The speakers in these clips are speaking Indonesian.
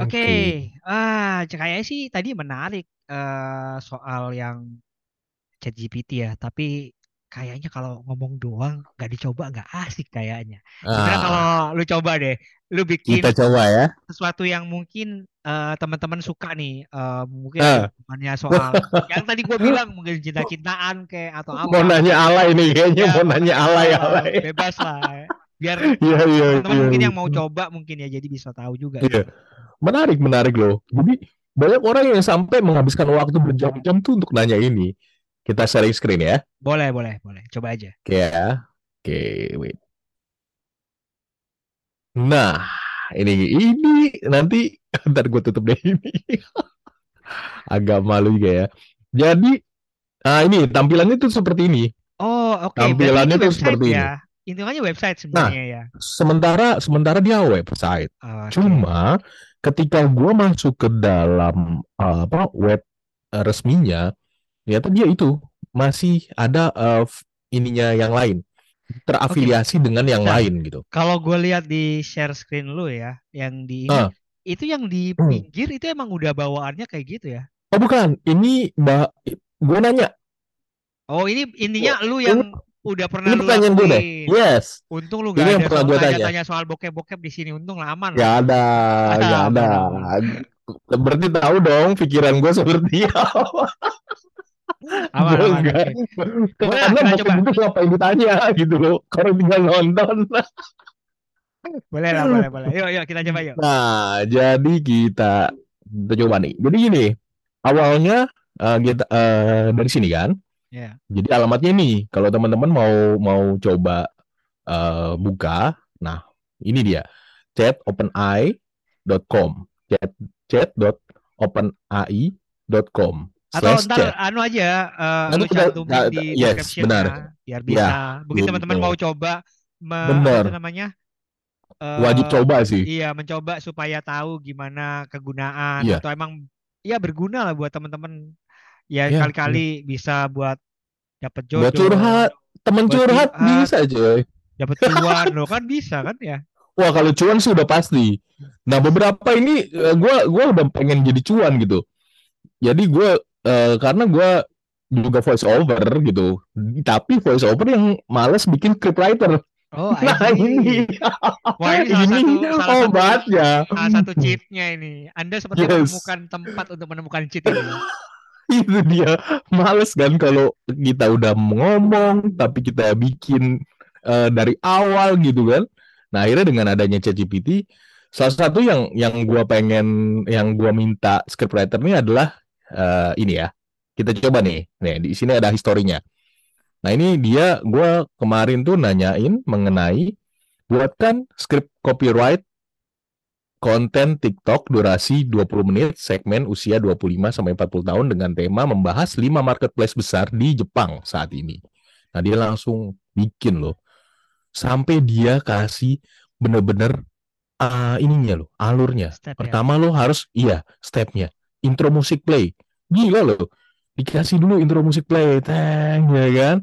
Oke, Oke. ah kayaknya sih tadi menarik eh, soal yang ChatGPT ya, tapi kayaknya kalau ngomong doang nggak dicoba nggak asik kayaknya. Kalau Ah, lu coba deh, lu bikin kita coba ya. sesuatu yang mungkin eh, teman-teman suka nih, eh, mungkin Ah, hubungannya soal yang tadi gue bilang mungkin cinta-cintaan kayak atau mau apa, nanya alay nih kayaknya ya mau mau nanya alay, alay-alay. bebas lah, biar Iya, iya, teman-teman iya. mungkin yang mau coba mungkin ya jadi bisa tahu juga Iya, gitu. Menarik, menarik loh. Jadi banyak orang yang sampai menghabiskan waktu berjam-jam tuh untuk nanya ini. Kita sharing screen ya. Boleh, boleh, boleh, coba aja. Oke ya. Oke, wait. Nah, ini ini nanti ntar gue tutup deh ini. Agak malu juga ya. Jadi, ah ini tampilannya tuh seperti ini. Oh, oke. Berarti Tampilannya ini tuh seperti ini. ya. Intinya website Nah, sebenarnya ya. sementara sementara dia website. Oke. Cuma ketika gue masuk ke dalam uh, apa web uh, resminya, ternyata dia itu masih ada uh, ininya yang lain, terafiliasi dengan yang Bentar. lain gitu. Kalau gue lihat di share screen lu ya, yang di ini, Ah, itu yang di hmm. pinggir itu emang udah bawaannya kayak gitu ya. Oh bukan, ini mbak, gue nanya, Oh, ini intinya lu yang udah pernah ini lu pertanyaan gue deh. Yes, Untung lu ini gak yang ada pernah soal gue tanya. tanya-tanya soal bokep-bokep di sini. Untung lah aman Gak ada, gak ada. Berarti tahu dong pikiran gue seperti apa. Aman, Gue aman. enggak. Karena bokep coba. itu ngapain ditanya gitu loh. Kalau tinggal nonton. Boleh lah, boleh, boleh. Yuk, yuk kita coba yuk. Nah, jadi kita kita coba nih. Jadi gini, awalnya eh, kita eh, dari sini kan. Ya. Jadi alamatnya nih, kalau teman-teman mau mau coba eh, buka, nah ini dia chatopenai.com chat chat.openai.com Atau ntar chat. anu aja eh, Nanti lu kita, cantumin di yes, benar. ya biar Ya, bisa. Mungkin teman-teman mau coba me, apa namanya? Wajib eh coba sih. iya mencoba supaya tahu gimana kegunaan Iya, atau emang ya berguna lah buat teman-teman. Ya iya. kali-kali bisa buat dapet Buat jodoh, curhat, buat curhat curhat, bisa coy. dapet cuan loh kan bisa kan ya. Wah kalau cuan sih udah pasti. Nah beberapa ini eh, gua gua udah pengen jadi cuan gitu. Jadi gue eh, karena gue juga voice over gitu. Tapi voice over yang males bikin scriptwriter. Oh, Nah ini. Wah, ini salah ini satu salah satu obatnya. salah satu cheatnya ini. Anda sepertinya Yes, menemukan tempat untuk menemukan cheat ini. itu dia. Males kan kalau kita udah ngomong tapi kita bikin eh, dari awal gitu kan. Nah akhirnya dengan adanya ChatGPT, salah satu yang yang gua pengen, yang gua minta scriptwriter ini adalah eh, ini ya. Kita coba nih. Nih di sini ada historinya. Nah ini dia, gua kemarin tuh nanyain mengenai buatkan script copyright konten TikTok durasi 20 menit, segmen usia 25 sampai 40 tahun dengan tema membahas 5 marketplace besar di Jepang saat ini. Nah, dia langsung bikin loh. Sampai dia kasih bener-bener ah, ininya loh, alurnya. Step ya. Pertama lo harus iya, stepnya. Intro musik play. Gila loh. Dikasih dulu intro musik play, teng, ya kan?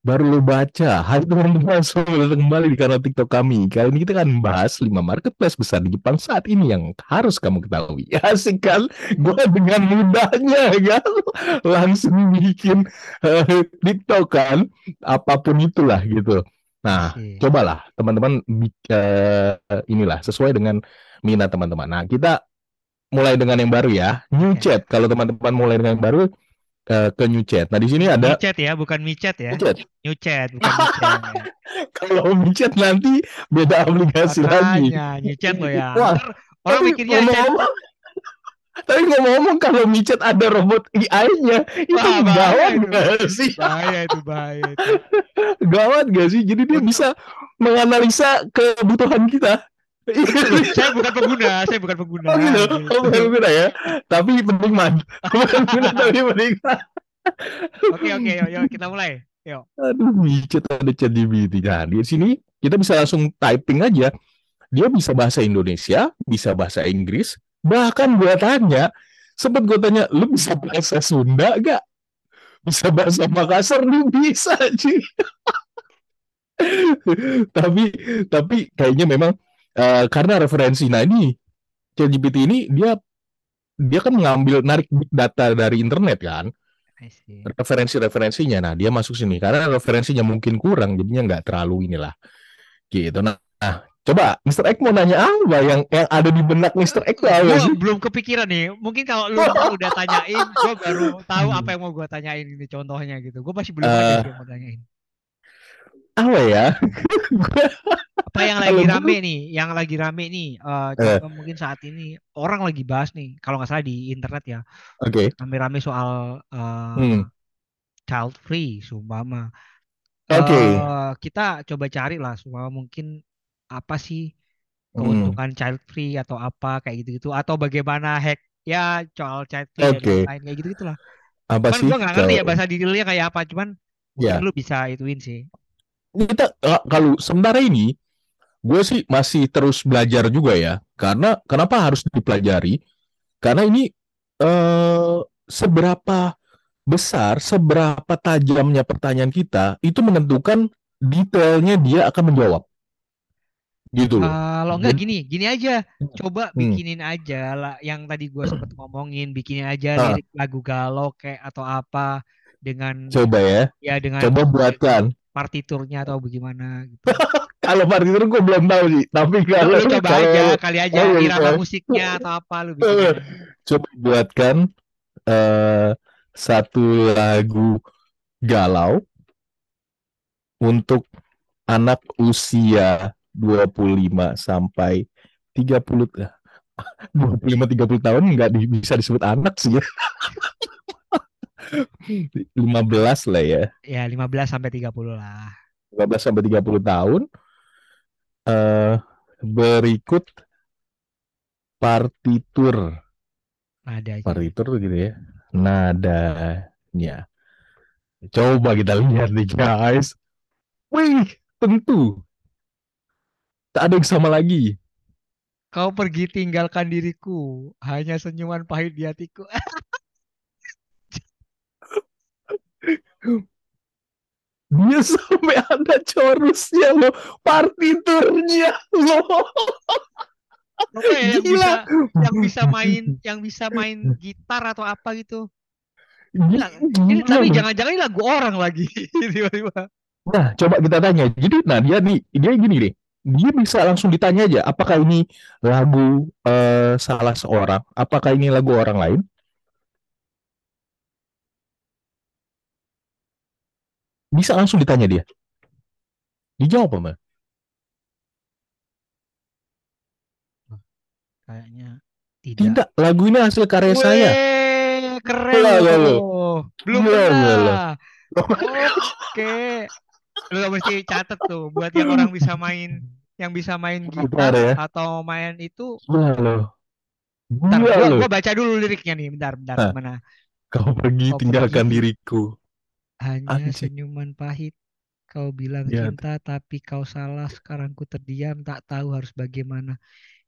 Baru lo baca. Hai teman-teman, selamat datang kembali di kanal TikTok kami. Kali ini kita akan membahas 5 marketplace besar di Jepang saat ini yang harus kamu ketahui. Asik kan? Gue dengan mudahnya kan langsung bikin eh, TikTok kan, apa pun itulah gitu. Nah, Asik. cobalah teman-teman eh, inilah sesuai dengan minat teman-teman. Nah, kita mulai dengan yang baru ya, new chat. Kalau teman-teman mulai dengan yang baru eh, ke new chat. Nah, di sini ada Micet ya, bukan micet ya. new chat. New chat, bukan micet. Kalau new chat nanti beda aplikasi lagi. Makanya, new chat lo ya. Wah, orang tapi mikirnya chat, ngomong-ngomong, tapi ngomong-ngomong kalau micet ada robot AI-nya, itu wah bahaya gawat itu. gak sih? Bahaya itu, bahaya itu. Gawat gak sih? Jadi dia bisa menganalisa kebutuhan kita. saya bukan pengguna, saya bukan pengguna. Oh gitu, oh bukan guna ya. Tapi penikmat. Bukan guna tapi penikmat. Oke, oke, yuk, yuk, kita mulai. Yuk. Aduh, micet ada ChatGPT. Nah, di sini kita bisa langsung typing aja. Dia bisa bahasa Indonesia, bisa bahasa Inggris. Bahkan gua tanya, sempet gua tanya, lu bisa bahasa Sunda gak? Bisa bahasa Makassar nih bisa cuy. tapi tapi kayaknya memang eh, karena referensi nah ini ChatGPT ini dia dia kan mengambil narik big data dari internet kan referensi-referensinya nah dia masuk sini karena referensinya mungkin kurang jadinya nggak terlalu inilah gitu nah, nah, coba Mr. X mau nanya apa yang yang ada di benak Mr. X tuh apa sih belum kepikiran nih. Mungkin kalau lu udah tanyain, gua baru tahu apa yang mau gua tanyain ini contohnya gitu. Gua masih belum ada Eh, yang mau tanyain. Apa ya. Apa yang lagi gue rame nih? Yang lagi rame nih, eh, eh, contoh mungkin saat ini orang lagi bahas nih, kalau nggak salah di internet ya, oke. Rame-rame soal eh, hmm, child free, sumpama. oke. Eh kita coba cari lah, sumpama mungkin apa sih hmm, keuntungan child free atau apa kayak gitu-gitu, atau bagaimana hack ya soal child free dan oke. lain-lain kayak gitu-gitu lah. apa Cuman sih gua nggak ngerti ya bahasa detailnya kayak apa, cuman ya. lu bisa ituin sih. Kita eh, kalau sementara ini gue sih masih terus belajar juga ya. Karena kenapa harus dipelajari? Karena ini eh, seberapa besar seberapa tajamnya pertanyaan kita itu menentukan detailnya dia akan menjawab. Gitu loh. Kalau enggak gini, gini aja. Coba hmm, bikinin aja lah yang tadi gua sempet ngomongin, bikinin aja ah, lirik lagu galau kayak atau apa dengan coba ya. Ya dengan coba buatkan partiturnya atau bagaimana gitu. kalau partitur gue belum tahu sih tapi kalau lu coba kalau aja kali aja oh, irama iya. musiknya atau apa lu bikinin. coba buatkan eh, satu lagu galau untuk anak usia 25 sampai 30 eh, 25 30 tahun nggak bisa disebut anak sih ya. 15 lah ya. Ya 15 sampai 30 lah. 15 sampai 30 tahun eh berikut partitur. Ada aja. Partitur gitu ya. Nadanya. Coba kita lihat nih guys. Wih, tentu tak ada yang sama lagi. Kau pergi tinggalkan diriku, hanya senyuman pahit di hatiku. Dia sampai ada chorusnya loh, partiturnya loh. Apa ya yang bisa yang bisa main yang bisa main gitar atau apa gitu. Gila, Ini tapi jangan-jangan ini lagu orang lagi tiba-tiba. Nah, coba kita tanya. Jadi, nah dia nih, dia gini deh. Dia bisa langsung ditanya aja, apakah ini lagu eh, salah seorang? Apakah ini lagu orang lain? Bisa langsung ditanya dia. Dijawab apa? Kayaknya tidak. Tidak, lagu ini hasil karya saya. Weh, keren Lah, lah, loh. Belum pernah. Oke. Lu mesti catet tuh buat yang orang bisa main yang bisa main Gitar ya. atau main itu. Gila loh. Bentar, gua, loh. gua baca dulu liriknya nih. Bentar, bentar. Mana? Kau pergi Kau tinggalkan pergi. diriku. Hanya Anjing. senyuman pahit. Kau bilang Ya. cinta, tapi kau salah. Sekarang ku terdiam, tak tahu harus bagaimana.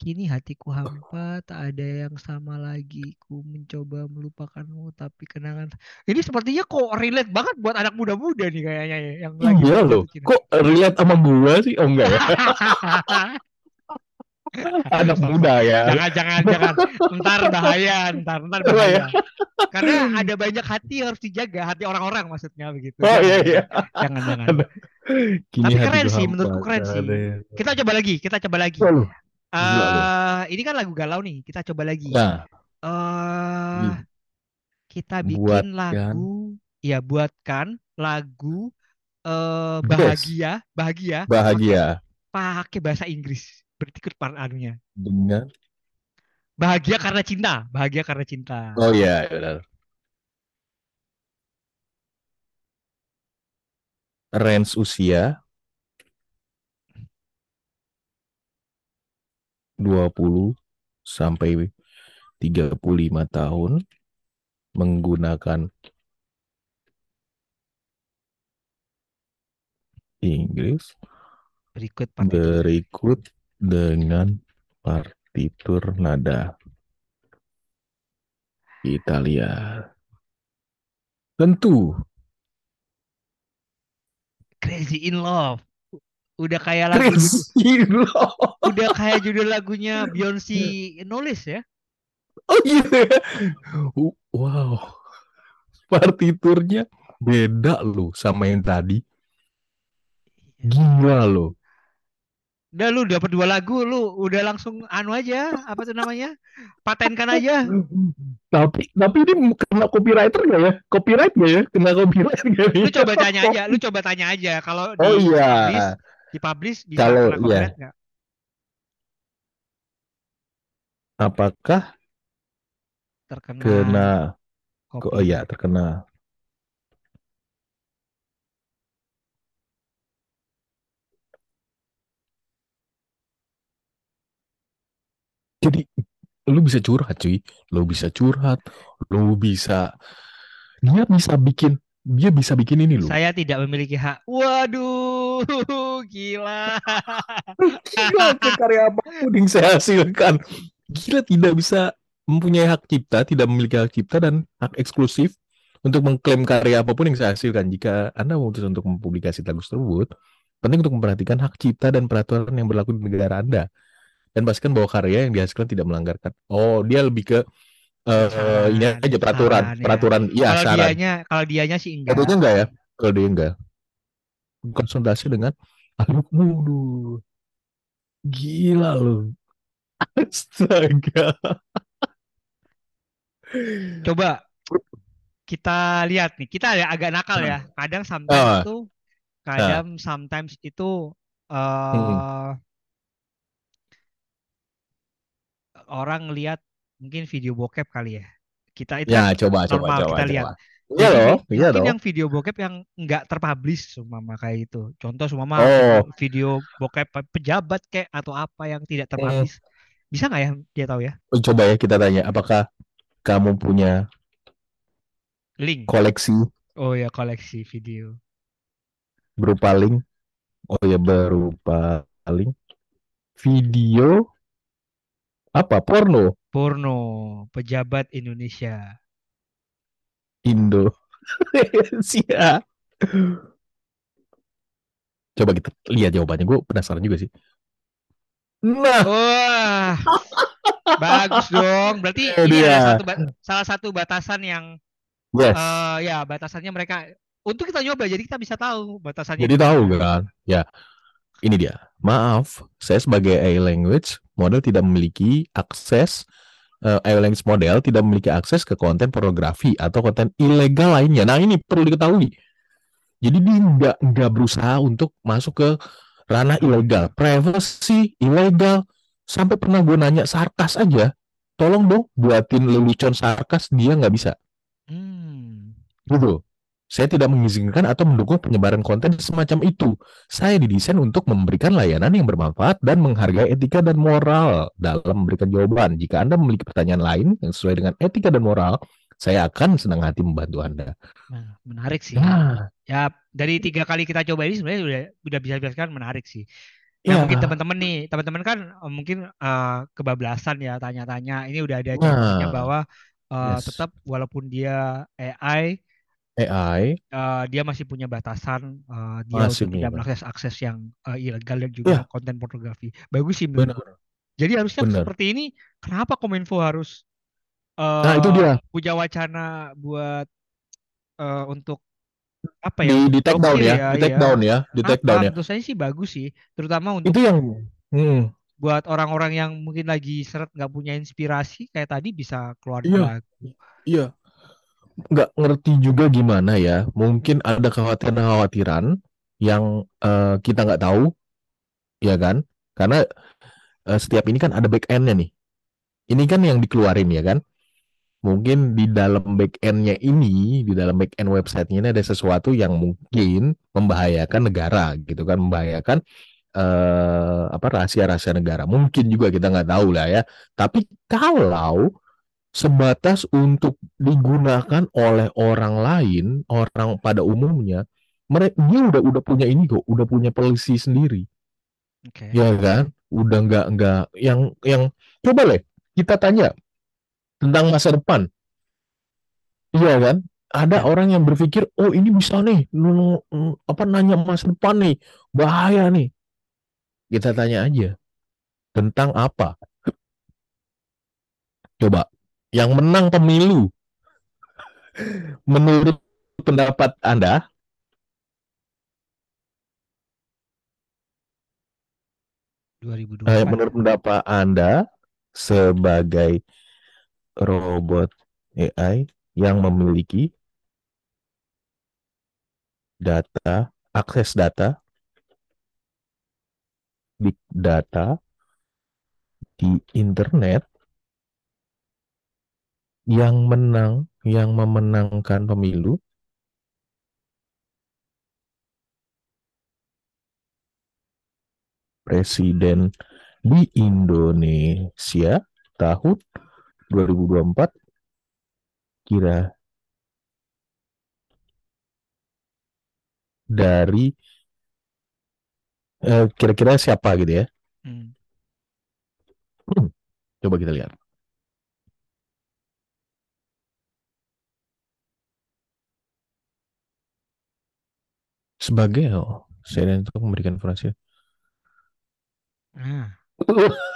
Kini hatiku hampa, tak ada yang sama lagi. Ku mencoba melupakanmu, tapi kenangan. Ini sepertinya kok relate banget buat anak muda-muda nih kayaknya ya, yang lagi Iya jatuh loh. cinta. Kok relate sama gua sih? Oh enggak ya. Anak muda ya. Jangan, jangan, jangan. Ntar bahaya, ntar, ntar Oh, bahaya. ya. Karena ada banyak hati yang harus dijaga, hati orang-orang maksudnya begitu. Oh iya iya. jangan, jangan. Kini Tapi keren sih, menurutku keren sih. Kita coba lagi, kita coba lagi. Eh ini kan lagu galau nih, kita coba lagi. Nah, eh Nih. kita bikin Buatkan. lagu, ya buatkan lagu eh best. bahagia, bahagia, bahagia pakai bahasa Inggris. Berikut part anunya. dengan Bahagia karena cinta, bahagia karena cinta. Oh iya, benar. Range usia 20 sampai 35 tahun menggunakan Inggris Berikut berikut dengan partitur nada Italia. Tentu Crazy in Love. Udah kayak lagu Crazy loh. udah kayak judul lagunya Beyonce nulis ya. Oh gitu ya. Wow. Partiturnya beda loh sama yang tadi. Gila loh. Udah lu dapat dua lagu lu udah langsung anu aja apa tuh namanya? Patenkan aja. Tapi tapi ini kena copywriter gak ya? Copyright gak ya? Kena copyright gak ya? Lu coba tanya aja, lu coba tanya aja kalau di Oh iya. publish, di publish bisa Kalau- iya. Apakah Terkena kena oh iya terkena Jadi lu bisa curhat cuy, lu bisa curhat, lu bisa dia bisa bikin dia bisa bikin ini loh. Saya tidak memiliki hak. Waduh, gila. Gila karya apa pun yang saya hasilkan. Gila tidak bisa mempunyai hak cipta, tidak memiliki hak cipta dan hak eksklusif untuk mengklaim karya apa pun yang saya hasilkan. Jika Anda memutuskan untuk mempublikasi lagu tersebut, penting untuk memperhatikan hak cipta dan peraturan yang berlaku di negara Anda. Dan pastikan bahwa karya yang dihasilkan tidak melanggarkan. Oh, dia lebih ke eh, Saran, ini aja peraturan, saran, ya. peraturan, iya Kalau saran. dianya, kalau dianya sih enggak. Katanya enggak ya? Kalau dia enggak. Konsultasi dengan ahli. Waduh. Gila loh. Astaga. Coba kita lihat nih, kita ya agak nakal ya. Kadang Ah. sometimes itu, kadang sometimes itu eh Hmm. Orang lihat mungkin video bokep kali ya. Kita itu Ya, kan coba, coba, normal coba, kita lihat. coba. Iya Jadi loh, iya mungkin dong. yang video bokep yang nggak terpublish seumpama kayak itu. Contoh seumpama Oh. video, bokep pe- pejabat kayak atau apa yang tidak Hmm. terpublish. Bisa nggak ya dia tahu ya? Oh, Coba ya kita tanya, apakah kamu punya Link. koleksi Oh ya koleksi video. berupa link? Oh ya, berupa link. Video apa? Porno Porno pejabat Indonesia. Indo. Siap. Coba kita lihat jawabannya. Gue penasaran juga sih. Nah, Wah, bagus dong. Berarti Eh, ini satu salah satu batasan yang yes. eh ya batasannya mereka untuk kita nyoba jadi kita bisa tahu batasannya. Jadi di tahu kan? Ya, ini dia. Maaf, saya sebagai AI language model tidak memiliki akses eh, AI language model tidak memiliki akses ke konten pornografi atau konten ilegal lainnya. Nah, ini perlu diketahui. Jadi dia nggak nggak berusaha untuk masuk ke ranah ilegal, privacy ilegal. Sampai pernah gue nanya sarkas aja, tolong dong buatin lelucon sarkas dia nggak bisa Hmm. gitu. Saya tidak mengizinkan atau mendukung penyebaran konten semacam itu. Saya didesain untuk memberikan layanan yang bermanfaat dan menghargai etika dan moral dalam memberikan jawaban. Jika Anda memiliki pertanyaan lain yang sesuai dengan etika dan moral, saya akan senang hati membantu Anda. Nah, menarik sih. Nah, Ya, dari tiga kali kita coba ini sebenarnya udah udah bisa dijelaskan menarik sih. ya, Nah, mungkin teman-teman nih, teman-teman kan eh, mungkin eh, kebablasan ya tanya-tanya. Ini udah ada contohnya Nah, bahwa eh, yes. tetap walaupun dia AI, AI eh, dia masih punya batasan eh, dia masih untuk tidak mengakses akses yang eh, ilegal dan juga Ya, konten pornografi. Bagus sih menurut benar. Jadi harusnya benar. seperti ini, kenapa Kominfo harus Nah, itu dia. punya wacana buat eh, untuk apa ya Di di take down ya, ya, di take iya. down ya, di take down Kenapa? ya. Menurut saya sih bagus sih, terutama untuk Itu yang hmm, buat orang-orang yang mungkin lagi seret nggak punya inspirasi kayak tadi bisa keluarin iya, lagu. iya. Nggak ngerti juga gimana ya. Mungkin ada kekhawatiran-kekhawatiran yang eh, kita nggak tahu, ya kan? Karena eh, setiap ini kan ada back end-nya nih. Ini kan yang dikeluarin ya kan? Mungkin di dalam back end-nya ini, di dalam back end website-nya ini ada sesuatu yang mungkin membahayakan negara gitu kan, membahayakan eh, apa rahasia-rahasia negara. Mungkin juga kita nggak tahu lah ya. Tapi kalau sebatas untuk digunakan oleh orang lain, orang pada umumnya, mereka dia udah udah punya ini kok, udah punya polisi sendiri, Oke. ya kan? Udah nggak nggak yang yang coba deh kita tanya tentang masa depan, iya kan? Ada Ya. orang yang berpikir, oh ini bisa nih, apa nanya masa depan nih, bahaya nih. Kita tanya aja tentang apa? Coba. Yang menang pemilu menurut pendapat Anda? Eh, 2024. menurut pendapat Anda sebagai robot AI yang memiliki data, akses data, big data di internet yang menang, yang memenangkan pemilu presiden di Indonesia tahun 2024 kira dari eh, kira-kira siapa gitu ya? Hmm. Hmm, Coba kita lihat. Sebagai oh, saya untuk memberikan informasi. Nah,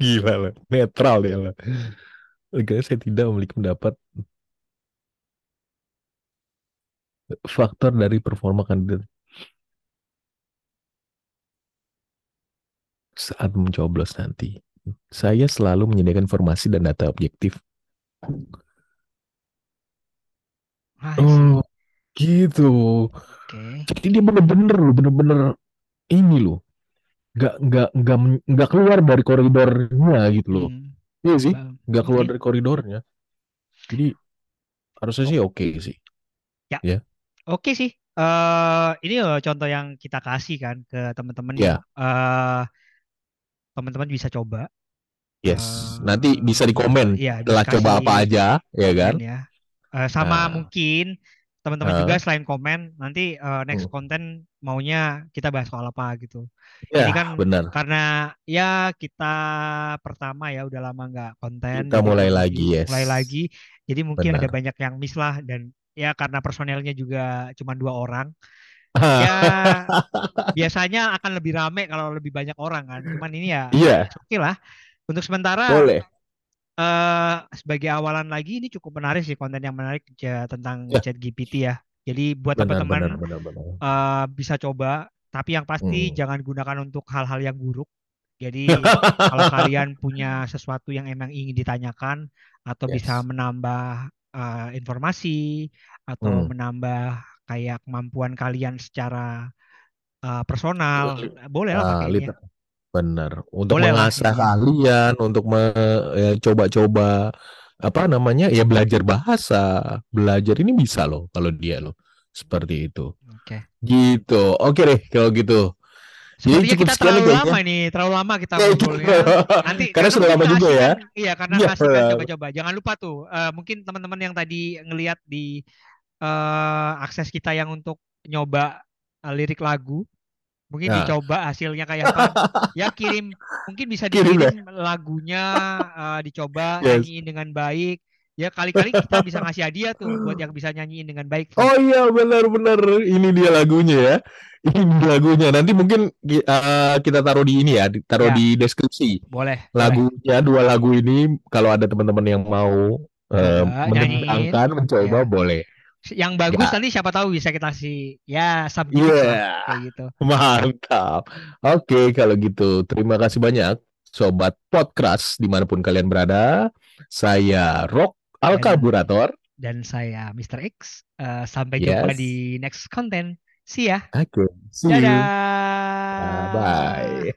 Gila lah, netral ya lah. Karena saya tidak memiliki pendapat faktor dari performa kandidat saat mencoblos nanti. Saya selalu menyediakan informasi dan data objektif. see. Oh, gitu. Oke. Jadi dia bener-bener loh, bener-bener ini loh. Nggak, nggak, nggak, nggak keluar dari koridornya gitu loh. Hmm. Iya sih, nggak keluar Oke. dari koridornya. Jadi harusnya sih oke sih. Ya. Ya. Oke sih. Eh ini loh contoh yang kita kasih kan ke teman-teman. Ya, Eh teman-teman bisa coba. yes. Nanti eh bisa di komen ya telah coba apa aja, ya kan? ya. Eh, sama Nah, mungkin teman-teman nah, juga selain komen nanti eh, next hmm. konten maunya kita bahas soal apa gitu. Ini ya kan benar. karena ya kita pertama ya udah lama nggak konten, Kita jadi mulai lagi, di- yes. mulai lagi. Jadi mungkin ada Benar. banyak yang miss lah dan ya karena personelnya juga cuma dua orang. Ya biasanya akan lebih rame kalau lebih banyak orang kan. Cuman ini ya Iya, oke lah. Untuk sementara boleh. Eh sebagai awalan lagi ini cukup menarik sih konten yang menarik ya, tentang Ya, ChatGPT ya. Jadi buat teman-teman eh, bisa coba, tapi yang pasti Hmm. jangan gunakan untuk hal-hal yang buruk. Jadi kalau kalian punya sesuatu yang emang ingin ditanyakan atau bisa Yes. menambah eh, informasi atau Hmm. menambah kayak kemampuan kalian secara eh, personal, boleh lah Ya. benar. Untuk Boleh lah mengasah ya. keahlian, untuk ya, coba-coba apa namanya ya belajar bahasa, belajar ini bisa loh kalau dia loh seperti itu. Oke. Gitu. Oke deh kalau gitu. Jadi Sepertinya cukup kita terlalu kayaknya. lama nih, terlalu lama kita Ya, ngobrolnya. Nanti Karena sudah lama juga ya. iya karena Iya. keasikan coba-coba. Jangan lupa tuh, eh, mungkin teman-teman yang tadi ngelihat di eh, akses kita yang untuk nyoba eh, lirik lagu, mungkin Nah, dicoba hasilnya kayak apa. Ya kirim, mungkin bisa kirim ya. dikirim lagunya, eh, dicoba Yes. nyanyiin dengan baik. Ya kali-kali kita bisa ngasih hadiah tuh buat yang bisa nyanyiin dengan baik. Oh iya benar-benar ini dia lagunya ya. Ini lagunya. Nanti mungkin ki- eh, kita taruh di ini ya, taruh Ya, di deskripsi. boleh, boleh. Lagunya dua lagu ini kalau ada teman-teman yang mau nyanyiin, mendengarkan, mencoba ya. boleh. Yang bagus Ya. nanti siapa tahu bisa kita kasih ya subgimmick Iya, lah kayak gitu. mantap. Oke, kalau gitu terima kasih banyak sobat podcast di mana pun kalian berada. Saya Rock Al Dan saya Mr. X. Eh, sampai jumpa Yes. di next konten. See ya. Oke, see you. Dadah. Bye bye.